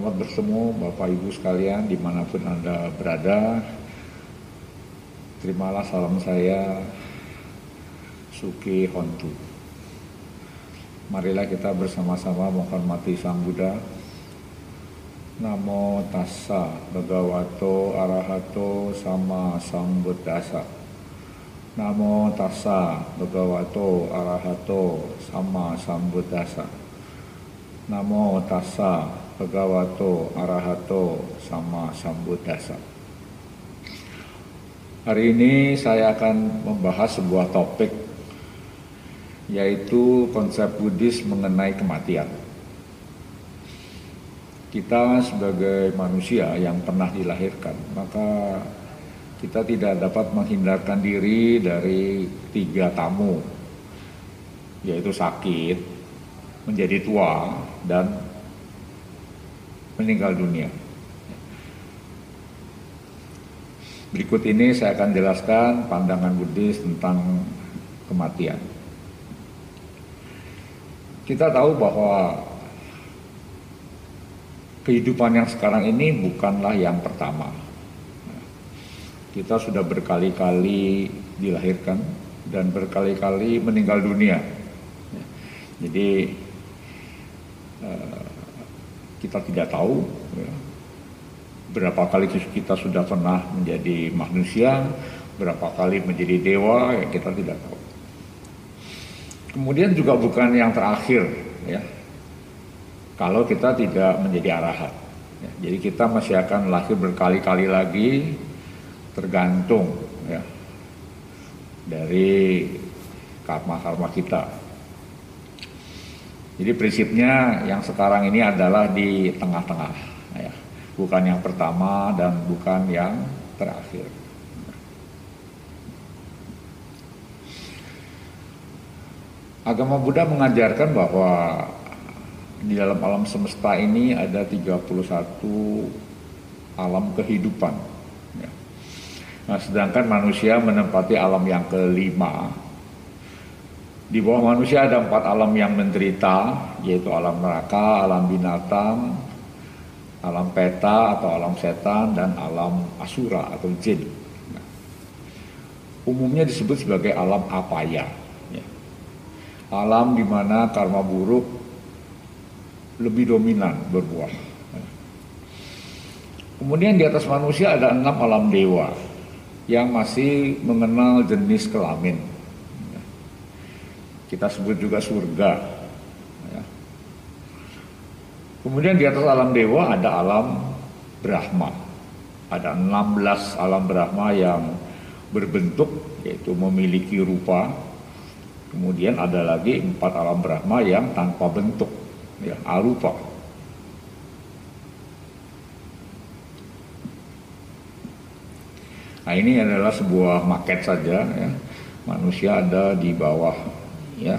Selamat bertemu Bapak Ibu sekalian di mana pun Anda berada. Terimalah salam saya Suki Hontu. Marilah kita bersama-sama menghormati Sang Buddha. Namo tassa bhagavato arahato sama sambuddhasa. Namo tassa bhagavato arahato sama sambuddhasa. Namo tassa bhagavato arahato sama sambuddhasa. Hari ini saya akan membahas sebuah topik yaitu konsep Buddhis mengenai kematian. Kita sebagai manusia yang pernah dilahirkan, maka kita tidak dapat menghindarkan diri dari tiga tamu, yaitu sakit, menjadi tua dan meninggal dunia. Berikut ini saya akan jelaskan pandangan Buddhis tentang kematian. Kita tahu bahwa kehidupan yang sekarang ini bukanlah yang pertama. Kita sudah berkali-kali dilahirkan dan berkali-kali meninggal dunia. Jadi Eh, kita tidak tahu ya, berapa kali kita sudah pernah menjadi manusia, berapa kali menjadi dewa, ya kita tidak tahu. Kemudian juga bukan yang terakhir, ya. Kalau kita tidak menjadi arahat, ya. jadi kita masih akan lahir berkali-kali lagi, tergantung, ya, dari karma-karma kita. Jadi prinsipnya yang sekarang ini adalah di tengah-tengah, ya. bukan yang pertama dan bukan yang terakhir. Agama Buddha mengajarkan bahwa di dalam alam semesta ini ada 31 alam kehidupan. Ya. Nah, sedangkan manusia menempati alam yang kelima, di bawah manusia ada empat alam yang menderita, yaitu alam neraka, alam binatang, alam peta atau alam setan, dan alam asura atau jin. Umumnya disebut sebagai alam apaya. Ya. Alam di mana karma buruk lebih dominan berbuah. Ya. Kemudian di atas manusia ada enam alam dewa yang masih mengenal jenis kelamin kita sebut juga surga. Ya. Kemudian di atas alam dewa ada alam Brahma. Ada 16 alam Brahma yang berbentuk yaitu memiliki rupa. Kemudian ada lagi empat alam Brahma yang tanpa bentuk, ya, arupa. Nah ini adalah sebuah maket saja ya. Manusia ada di bawah ya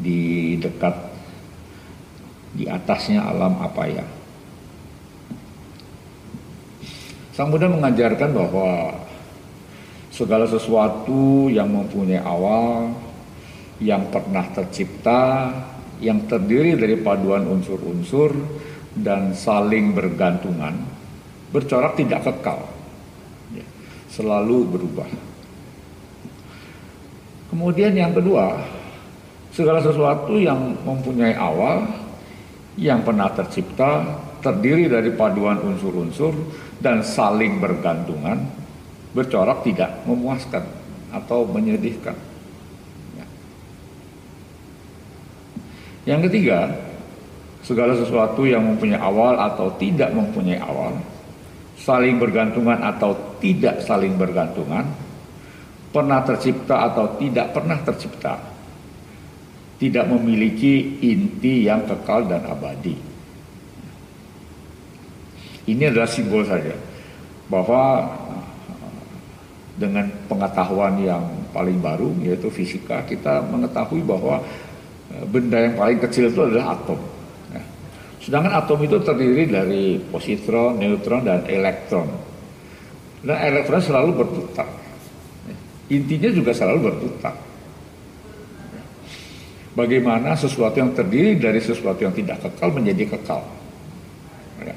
di dekat di atasnya alam apa ya. Sang Buddha mengajarkan bahwa segala sesuatu yang mempunyai awal, yang pernah tercipta, yang terdiri dari paduan unsur-unsur dan saling bergantungan, bercorak tidak kekal, ya, selalu berubah. Kemudian yang kedua, Segala sesuatu yang mempunyai awal, yang pernah tercipta, terdiri dari paduan unsur-unsur dan saling bergantungan, bercorak tidak memuaskan atau menyedihkan. Ya. Yang ketiga, segala sesuatu yang mempunyai awal atau tidak mempunyai awal, saling bergantungan atau tidak saling bergantungan, pernah tercipta atau tidak pernah tercipta, tidak memiliki inti yang kekal dan abadi. Ini adalah simbol saja bahwa dengan pengetahuan yang paling baru yaitu fisika kita mengetahui bahwa e, benda yang paling kecil itu adalah atom. Ya. Sedangkan atom itu terdiri dari positron, neutron, dan elektron. Dan elektron selalu berputar. Ya. Intinya juga selalu berputar bagaimana sesuatu yang terdiri dari sesuatu yang tidak kekal menjadi kekal. Ya.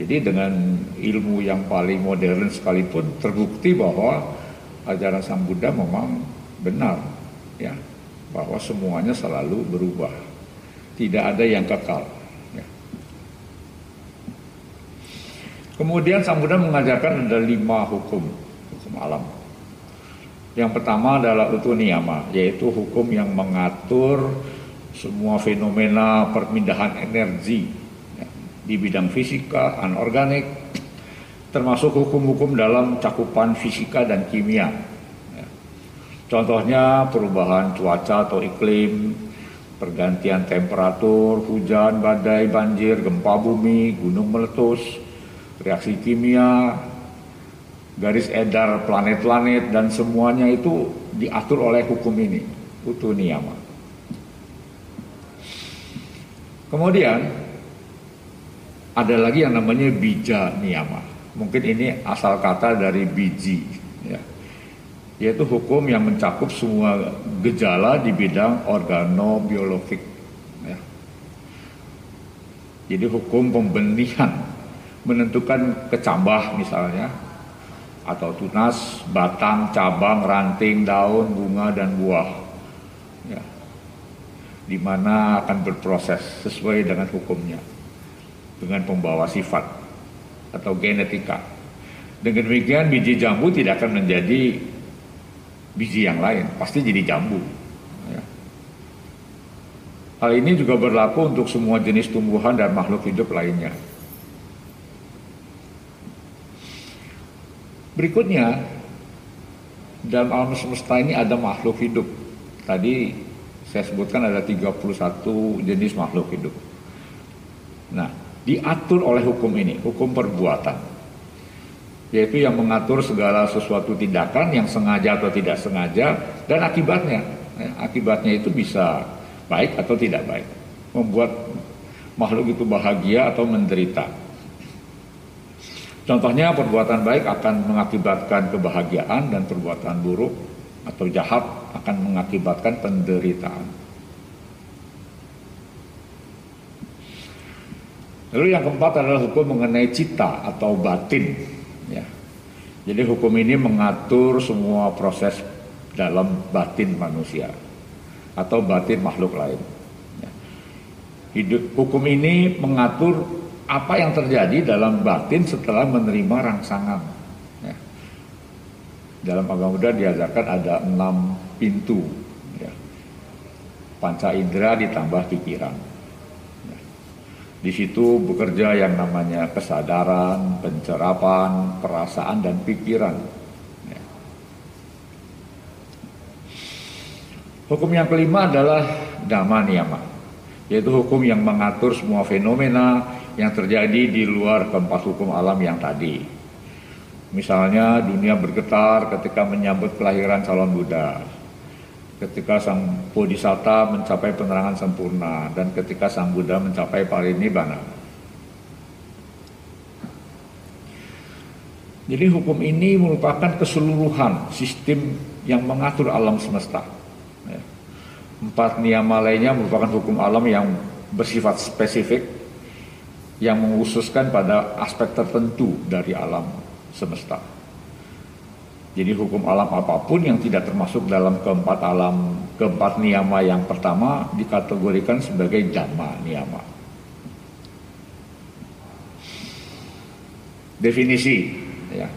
Jadi dengan ilmu yang paling modern sekalipun terbukti bahwa ajaran Sang Buddha memang benar ya bahwa semuanya selalu berubah. Tidak ada yang kekal. Ya. Kemudian Sang Buddha mengajarkan ada lima hukum, hukum alam. Yang pertama adalah utu niyama, yaitu hukum yang mengatur semua fenomena perpindahan energi di bidang fisika, anorganik, termasuk hukum-hukum dalam cakupan fisika dan kimia. Ya. Contohnya perubahan cuaca atau iklim, pergantian temperatur, hujan, badai, banjir, gempa bumi, gunung meletus, reaksi kimia, garis edar planet-planet dan semuanya itu diatur oleh hukum ini, utu niyama. Kemudian ada lagi yang namanya bija niyama. Mungkin ini asal kata dari biji, ya. yaitu hukum yang mencakup semua gejala di bidang organobiologik. Ya. Jadi hukum pembenihan menentukan kecambah misalnya, atau tunas, batang, cabang, ranting, daun, bunga, dan buah. Ya. Di mana akan berproses sesuai dengan hukumnya dengan pembawa sifat atau genetika. Dengan demikian biji jambu tidak akan menjadi biji yang lain, pasti jadi jambu. Ya. Hal ini juga berlaku untuk semua jenis tumbuhan dan makhluk hidup lainnya. Berikutnya, dalam alam semesta ini ada makhluk hidup. Tadi saya sebutkan ada 31 jenis makhluk hidup. Nah, diatur oleh hukum ini, hukum perbuatan. Yaitu yang mengatur segala sesuatu tindakan yang sengaja atau tidak sengaja dan akibatnya. Ya, akibatnya itu bisa baik atau tidak baik. Membuat makhluk itu bahagia atau menderita. Contohnya perbuatan baik akan mengakibatkan kebahagiaan dan perbuatan buruk atau jahat akan mengakibatkan penderitaan. Lalu yang keempat adalah hukum mengenai cita atau batin. Ya. Jadi hukum ini mengatur semua proses dalam batin manusia atau batin makhluk lain. Ya. Hidup hukum ini mengatur apa yang terjadi dalam batin setelah menerima rangsangan. Ya. Dalam agama Buddha diajarkan ada enam pintu. Ya. Panca indera ditambah pikiran. Di situ bekerja yang namanya kesadaran, pencerapan, perasaan, dan pikiran. Ya. Hukum yang kelima adalah dhamma niyama, yaitu hukum yang mengatur semua fenomena yang terjadi di luar keempat hukum alam yang tadi. Misalnya dunia bergetar ketika menyambut kelahiran calon Buddha ketika sang bodhisatta mencapai penerangan sempurna dan ketika sang Buddha mencapai parinibbana. Jadi hukum ini merupakan keseluruhan sistem yang mengatur alam semesta. Ya. Empat niyama lainnya merupakan hukum alam yang bersifat spesifik yang mengkhususkan pada aspek tertentu dari alam semesta. Jadi hukum alam apa pun yang tidak termasuk dalam keempat alam, keempat niyama yang pertama dikategorikan sebagai dhamma niyama. Definisi, ya.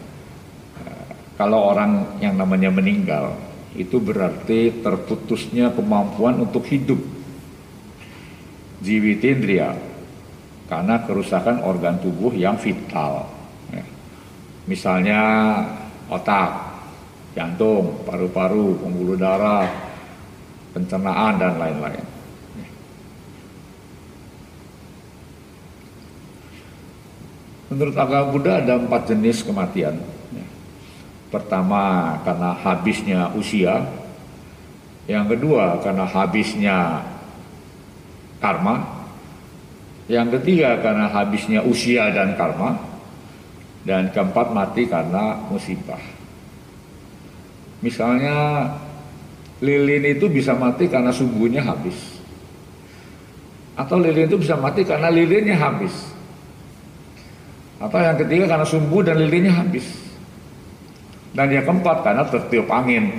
Kalau orang yang namanya meninggal, itu berarti terputusnya kemampuan untuk hidup. Jiwitindria, karena kerusakan organ tubuh yang vital. Ya. Misalnya otak, jantung, paru-paru, pembuluh darah, pencernaan dan lain-lain. Menurut agama Buddha ada empat jenis kematian. Pertama karena habisnya usia, yang kedua karena habisnya karma, yang ketiga karena habisnya usia dan karma, dan keempat mati karena musibah. Misalnya lilin itu bisa mati karena sumbunya habis. Atau lilin itu bisa mati karena lilinnya habis. Atau yang ketiga karena sumbu dan lilinnya habis. Dan yang keempat karena tertiup angin.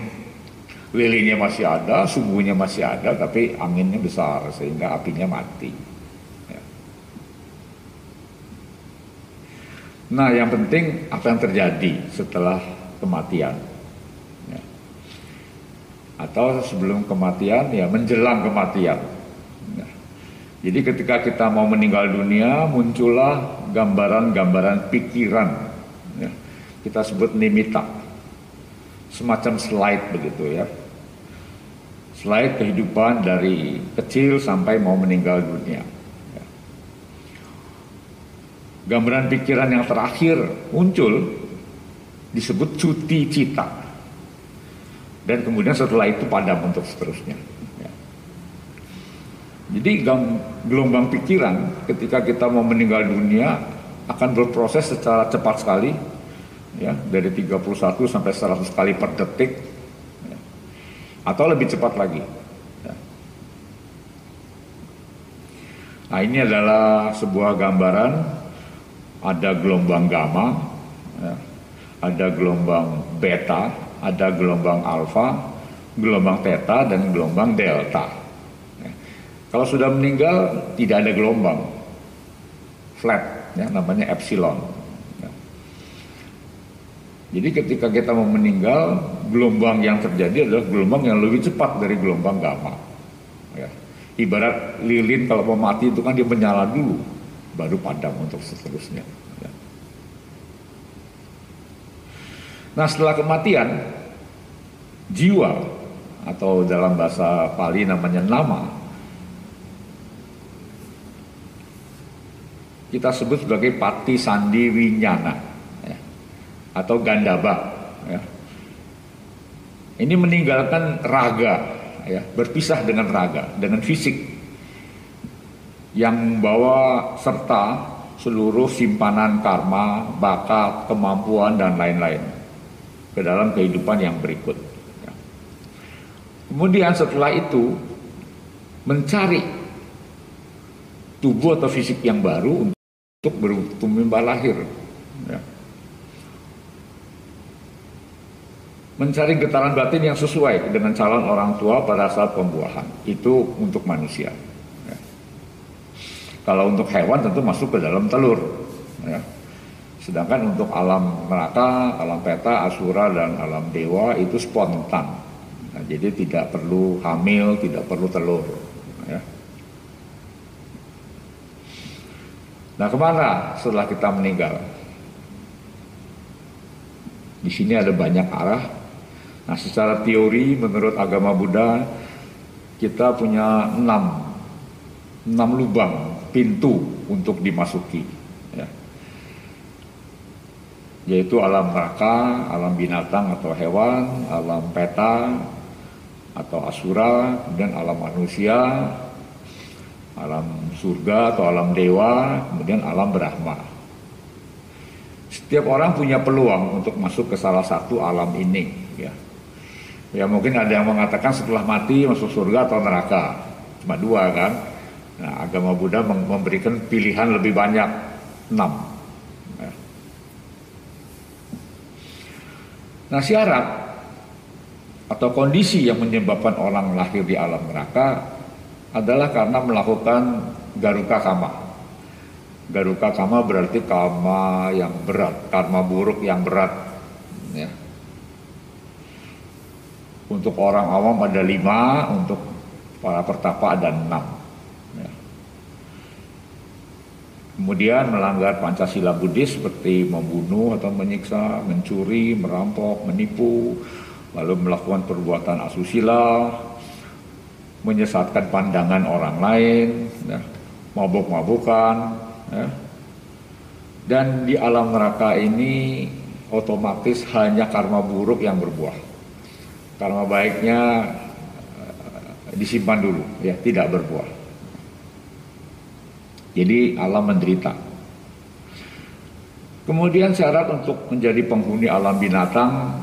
Lilinnya masih ada, sumbunya masih ada, tapi anginnya besar sehingga apinya mati. Nah, yang penting apa yang terjadi setelah kematian. Ya. Atau sebelum kematian, ya menjelang kematian. Ya. Jadi ketika kita mau meninggal dunia, muncullah gambaran-gambaran pikiran. Ya. Kita sebut nimita semacam slide begitu ya. Slide kehidupan dari kecil sampai mau meninggal dunia. Gambaran pikiran yang terakhir muncul disebut cuti cita. Dan kemudian setelah itu padam untuk seterusnya. Ya. Jadi gelombang pikiran ketika kita mau meninggal dunia akan berproses secara cepat sekali ya dari 31 sampai 100 kali per detik ya, atau lebih cepat lagi. Ya. Nah ini adalah sebuah gambaran ada gelombang gamma, ya, ada gelombang beta, ada gelombang alfa, gelombang theta dan gelombang delta. Ya. Kalau sudah meninggal tidak ada gelombang, flat, ya, namanya epsilon. Jadi ketika kita mau meninggal, gelombang yang terjadi adalah gelombang yang lebih cepat dari gelombang gamma. Ya. Ibarat lilin kalau mau mati itu kan dia menyala dulu, baru padam untuk seterusnya. Ya. Nah setelah kematian, jiwa atau dalam bahasa Pali namanya nama, kita sebut sebagai pati sandi winyana atau gandaba. Ya. Ini meninggalkan raga, ya, berpisah dengan raga, dengan fisik yang membawa serta seluruh simpanan karma, bakat, kemampuan dan lain-lain ke dalam kehidupan yang berikut. Ya. Kemudian setelah itu mencari tubuh atau fisik yang baru untuk bertumbuh lahir. Ya. mencari getaran batin yang sesuai dengan calon orang tua pada saat pembuahan. Itu untuk manusia. Kalau untuk hewan tentu masuk ke dalam telur. Ya. Sedangkan untuk alam neraka, alam peta, asura, dan alam dewa itu spontan. Nah, jadi tidak perlu hamil, tidak perlu telur. Ya. Nah ke mana setelah kita meninggal? Di sini ada banyak arah, Nah secara teori menurut agama Buddha kita punya enam, enam lubang pintu untuk dimasuki. Ya. Yaitu alam neraka, alam binatang atau hewan, alam peta atau asura, kemudian alam manusia, alam surga atau alam dewa, kemudian alam Brahma. Setiap orang punya peluang untuk masuk ke salah satu alam ini, ya. Ya mungkin ada yang mengatakan setelah mati masuk surga atau neraka. Cuma dua kan. Nah, agama Buddha memberikan pilihan lebih banyak. Enam. Ya. Nah syarat atau kondisi yang menyebabkan orang lahir di alam neraka adalah karena melakukan garuka kama. Garuka kama berarti kama yang berat, karma buruk yang berat. Ya. Untuk orang awam ada lima, untuk para pertapa ada enam. Ya. Kemudian melanggar Pancasila Buddhis seperti membunuh atau menyiksa, mencuri, merampok, menipu, lalu melakukan perbuatan asusila, menyesatkan pandangan orang lain, ya, mabuk-mabukan, ya. dan di alam neraka ini otomatis hanya karma buruk yang berbuah karma baiknya eh, disimpan dulu ya tidak berbuah jadi alam menderita kemudian syarat untuk menjadi penghuni alam binatang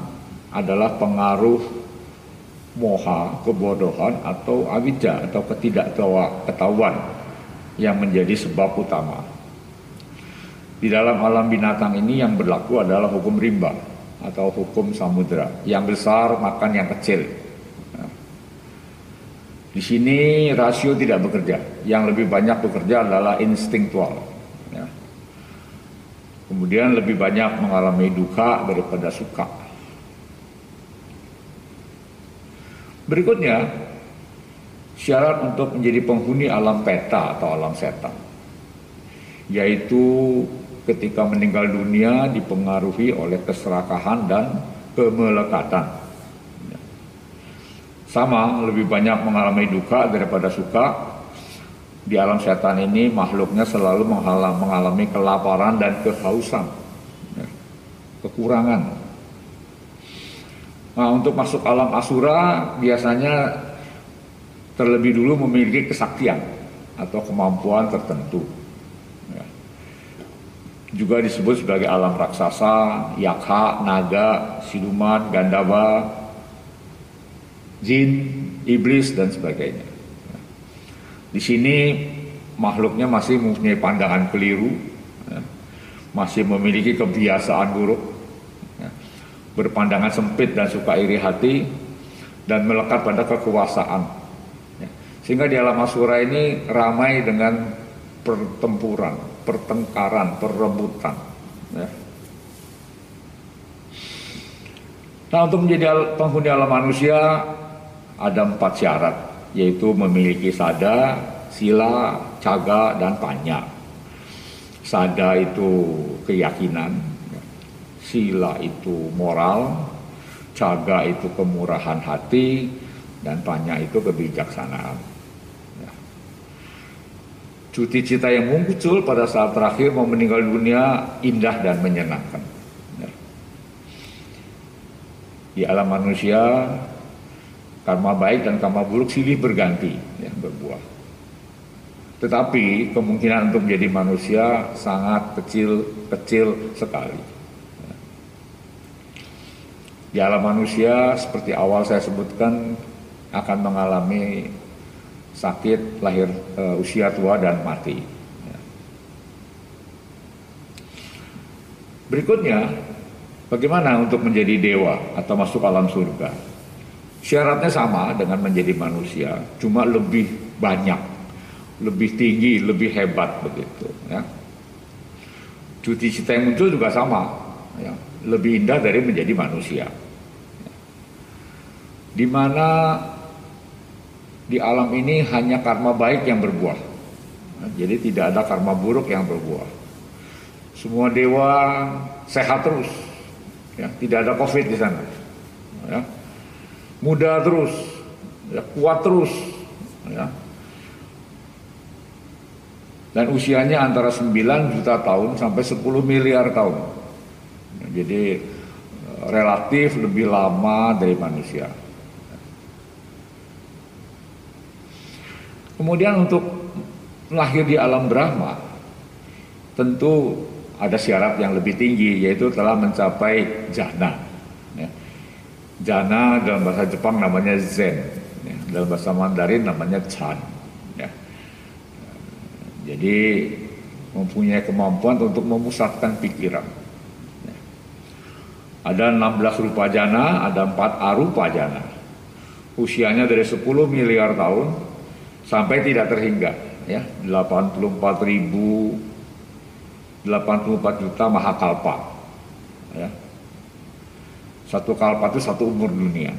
adalah pengaruh moha kebodohan atau awija atau ketidaktahuan yang menjadi sebab utama Di dalam alam binatang ini yang berlaku adalah hukum rimba atau hukum samudera. Yang besar makan yang kecil. Di sini rasio tidak bekerja. Yang lebih banyak bekerja adalah instingtual. Ya. Kemudian lebih banyak mengalami duka daripada suka. Berikutnya, syarat untuk menjadi penghuni alam peta atau alam setan, yaitu ketika meninggal dunia dipengaruhi oleh keserakahan dan kemelekatan. Sama, lebih banyak mengalami duka daripada suka. Di alam setan ini makhluknya selalu mengalami kelaparan dan kehausan, ya, kekurangan. Nah, untuk masuk alam asura biasanya terlebih dulu memiliki kesaktian atau kemampuan tertentu juga disebut sebagai alam raksasa, yakha, naga, siluman, gandaba, jin, iblis dan sebagainya. Di sini makhluknya masih mempunyai pandangan keliru, ya. masih memiliki kebiasaan buruk, ya. berpandangan sempit dan suka iri hati, dan melekat pada kekuasaan. Ya. Sehingga di alam asura ini ramai dengan pertempuran, pertengkaran, perebutan. Nah untuk menjadi penghuni alam manusia ada empat syarat, yaitu memiliki sada, sila, caga, dan panya. Sada itu keyakinan, sila itu moral, caga itu kemurahan hati, dan panya itu kebijaksanaan. Cuti cita yang muncul pada saat terakhir mau meninggal dunia indah dan menyenangkan. Ya. Di alam manusia, karma baik dan karma buruk silih berganti, ya, berbuah. Tetapi kemungkinan untuk menjadi manusia sangat kecil-kecil sekali. Di alam manusia, seperti awal saya sebutkan, akan mengalami sakit, lahir uh, usia tua dan mati. Ya. Berikutnya, bagaimana untuk menjadi dewa atau masuk alam surga? Syaratnya sama dengan menjadi manusia, cuma lebih banyak, lebih tinggi, lebih hebat begitu. Ya. Cuti cita yang muncul juga sama, ya. lebih indah dari menjadi manusia. Di mana di alam ini hanya karma baik yang berbuah. Jadi tidak ada karma buruk yang berbuah. Semua dewa sehat terus, ya, tidak ada covid di sana. Ya. Muda terus, ya, kuat terus, ya. Dan usianya antara 9 juta tahun sampai 10 miliar tahun. Jadi relatif lebih lama dari manusia. Kemudian untuk lahir di alam Brahma tentu ada syarat yang lebih tinggi yaitu telah mencapai jana. Jana dalam bahasa Jepang namanya zen, ya. dalam bahasa Mandarin namanya chan. Ya. Jadi mempunyai kemampuan untuk memusatkan pikiran. Ya. Ada 16 rupa jana, ada 4 arupa jana. Usianya dari 10 miliar tahun sampai tidak terhingga ya 84 ribu 84 juta mahakalpa ya satu kalpa itu satu umur dunia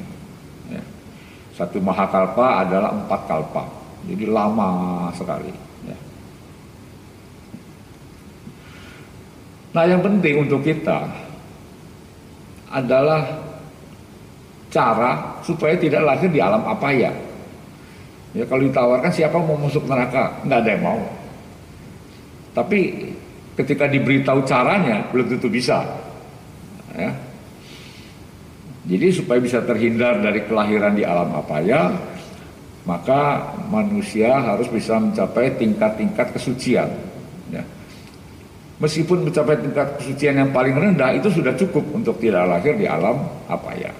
ya. satu mahakalpa adalah empat kalpa jadi lama sekali ya. nah yang penting untuk kita adalah cara supaya tidak lahir di alam apa ya Ya kalau ditawarkan siapa mau masuk neraka? Nggak ada yang mau. Tapi ketika diberitahu caranya belum tentu bisa. Ya. Jadi supaya bisa terhindar dari kelahiran di alam apa ya, maka manusia harus bisa mencapai tingkat-tingkat kesucian. Ya. Meskipun mencapai tingkat kesucian yang paling rendah itu sudah cukup untuk tidak lahir di alam apa ya.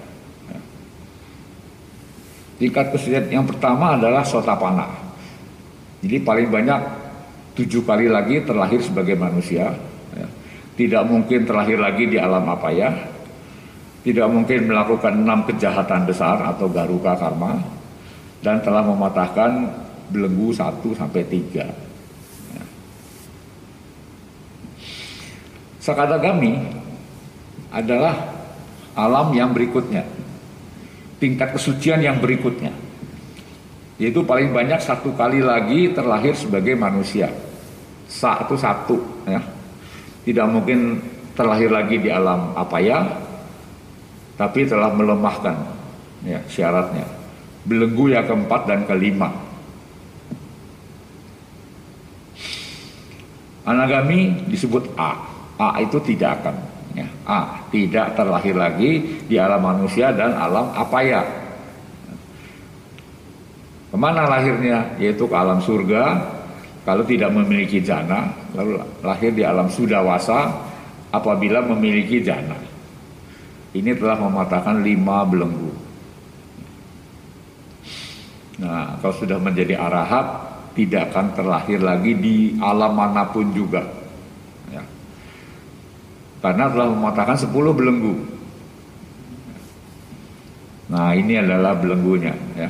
Tingkat kesulitan yang pertama adalah sotapana. Jadi paling banyak tujuh kali lagi terlahir sebagai manusia. Ya. tidak mungkin terlahir lagi di alam apa ya, tidak mungkin melakukan enam kejahatan besar atau garuka karma, dan telah mematahkan belenggu satu sampai tiga. Sakadagami adalah alam yang berikutnya, tingkat kesucian yang berikutnya, yaitu paling banyak satu kali lagi terlahir sebagai manusia. Satu satu, ya. tidak mungkin terlahir lagi di alam apa ya, tapi telah melemahkan ya, syaratnya. Belenggu yang keempat dan kelima. Anagami disebut A. A itu tidak akan ya, A tidak terlahir lagi di alam manusia dan alam apa ya ke mana lahirnya yaitu ke alam surga kalau tidak memiliki jana lalu lahir di alam sudawasa apabila memiliki jana ini telah mematahkan lima belenggu nah kalau sudah menjadi arahat tidak akan terlahir lagi di alam mana pun juga karena telah mematahkan 10 belenggu. Nah ini adalah belenggunya ya.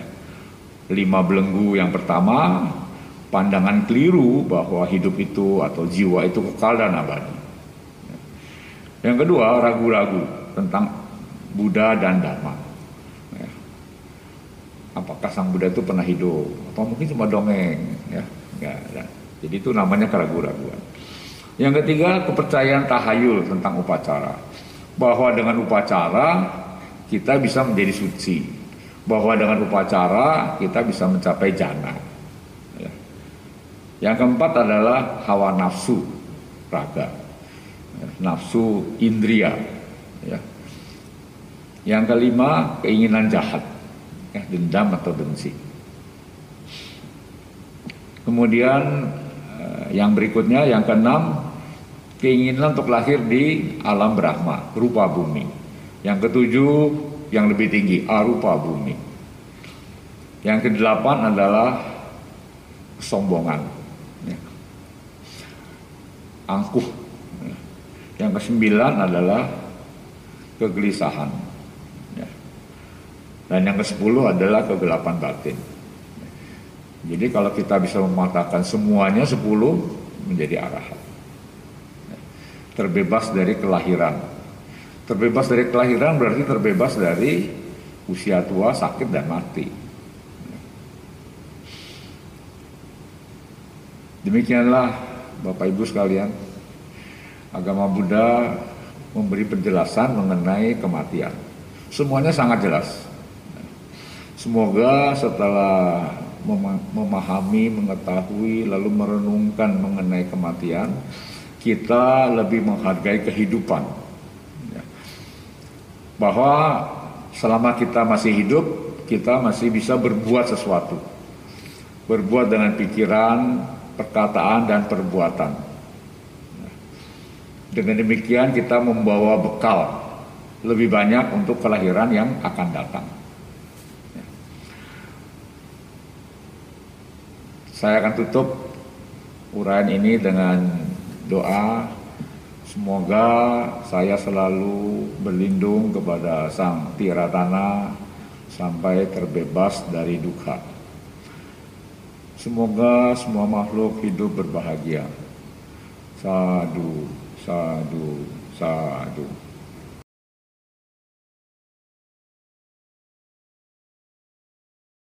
Lima belenggu yang pertama pandangan keliru bahwa hidup itu atau jiwa itu kekal dan abadi. Yang kedua ragu-ragu tentang Buddha dan Dharma. Ya. Apakah sang Buddha itu pernah hidup atau mungkin cuma dongeng ya? Enggak, ya. Jadi itu namanya keraguan-raguan. Yang ketiga, kepercayaan tahayul tentang upacara. Bahwa dengan upacara kita bisa menjadi suci. Bahwa dengan upacara kita bisa mencapai jana. Ya. Yang keempat adalah hawa nafsu raga. Ya. Nafsu indria. Ya. Yang kelima, keinginan jahat. Ya, dendam atau benci. Kemudian eh, yang berikutnya, yang keenam, keinginan untuk lahir di alam Brahma, rupa bumi. Yang ketujuh, yang lebih tinggi, arupa bumi. Yang kedelapan adalah kesombongan. Ya. Angkuh. Ya. Yang kesembilan adalah kegelisahan. Ya. Dan yang kesepuluh adalah kegelapan batin. Jadi kalau kita bisa mematahkan semuanya sepuluh menjadi arahat terbebas dari kelahiran. Terbebas dari kelahiran berarti terbebas dari usia tua, sakit dan mati. Demikianlah Bapak Ibu sekalian, agama Buddha memberi penjelasan mengenai kematian. Semuanya sangat jelas. Semoga setelah memahami, mengetahui, lalu merenungkan mengenai kematian, kita lebih menghargai kehidupan. Ya. Bahwa selama kita masih hidup, kita masih bisa berbuat sesuatu. Berbuat dengan pikiran, perkataan, dan perbuatan. Dengan demikian kita membawa bekal lebih banyak untuk kelahiran yang akan datang. Ya. Saya akan tutup uraian ini dengan doa semoga saya selalu berlindung kepada Sang Tiratana sampai terbebas dari duka. Semoga semua makhluk hidup berbahagia. Sadu, sadu, sadu.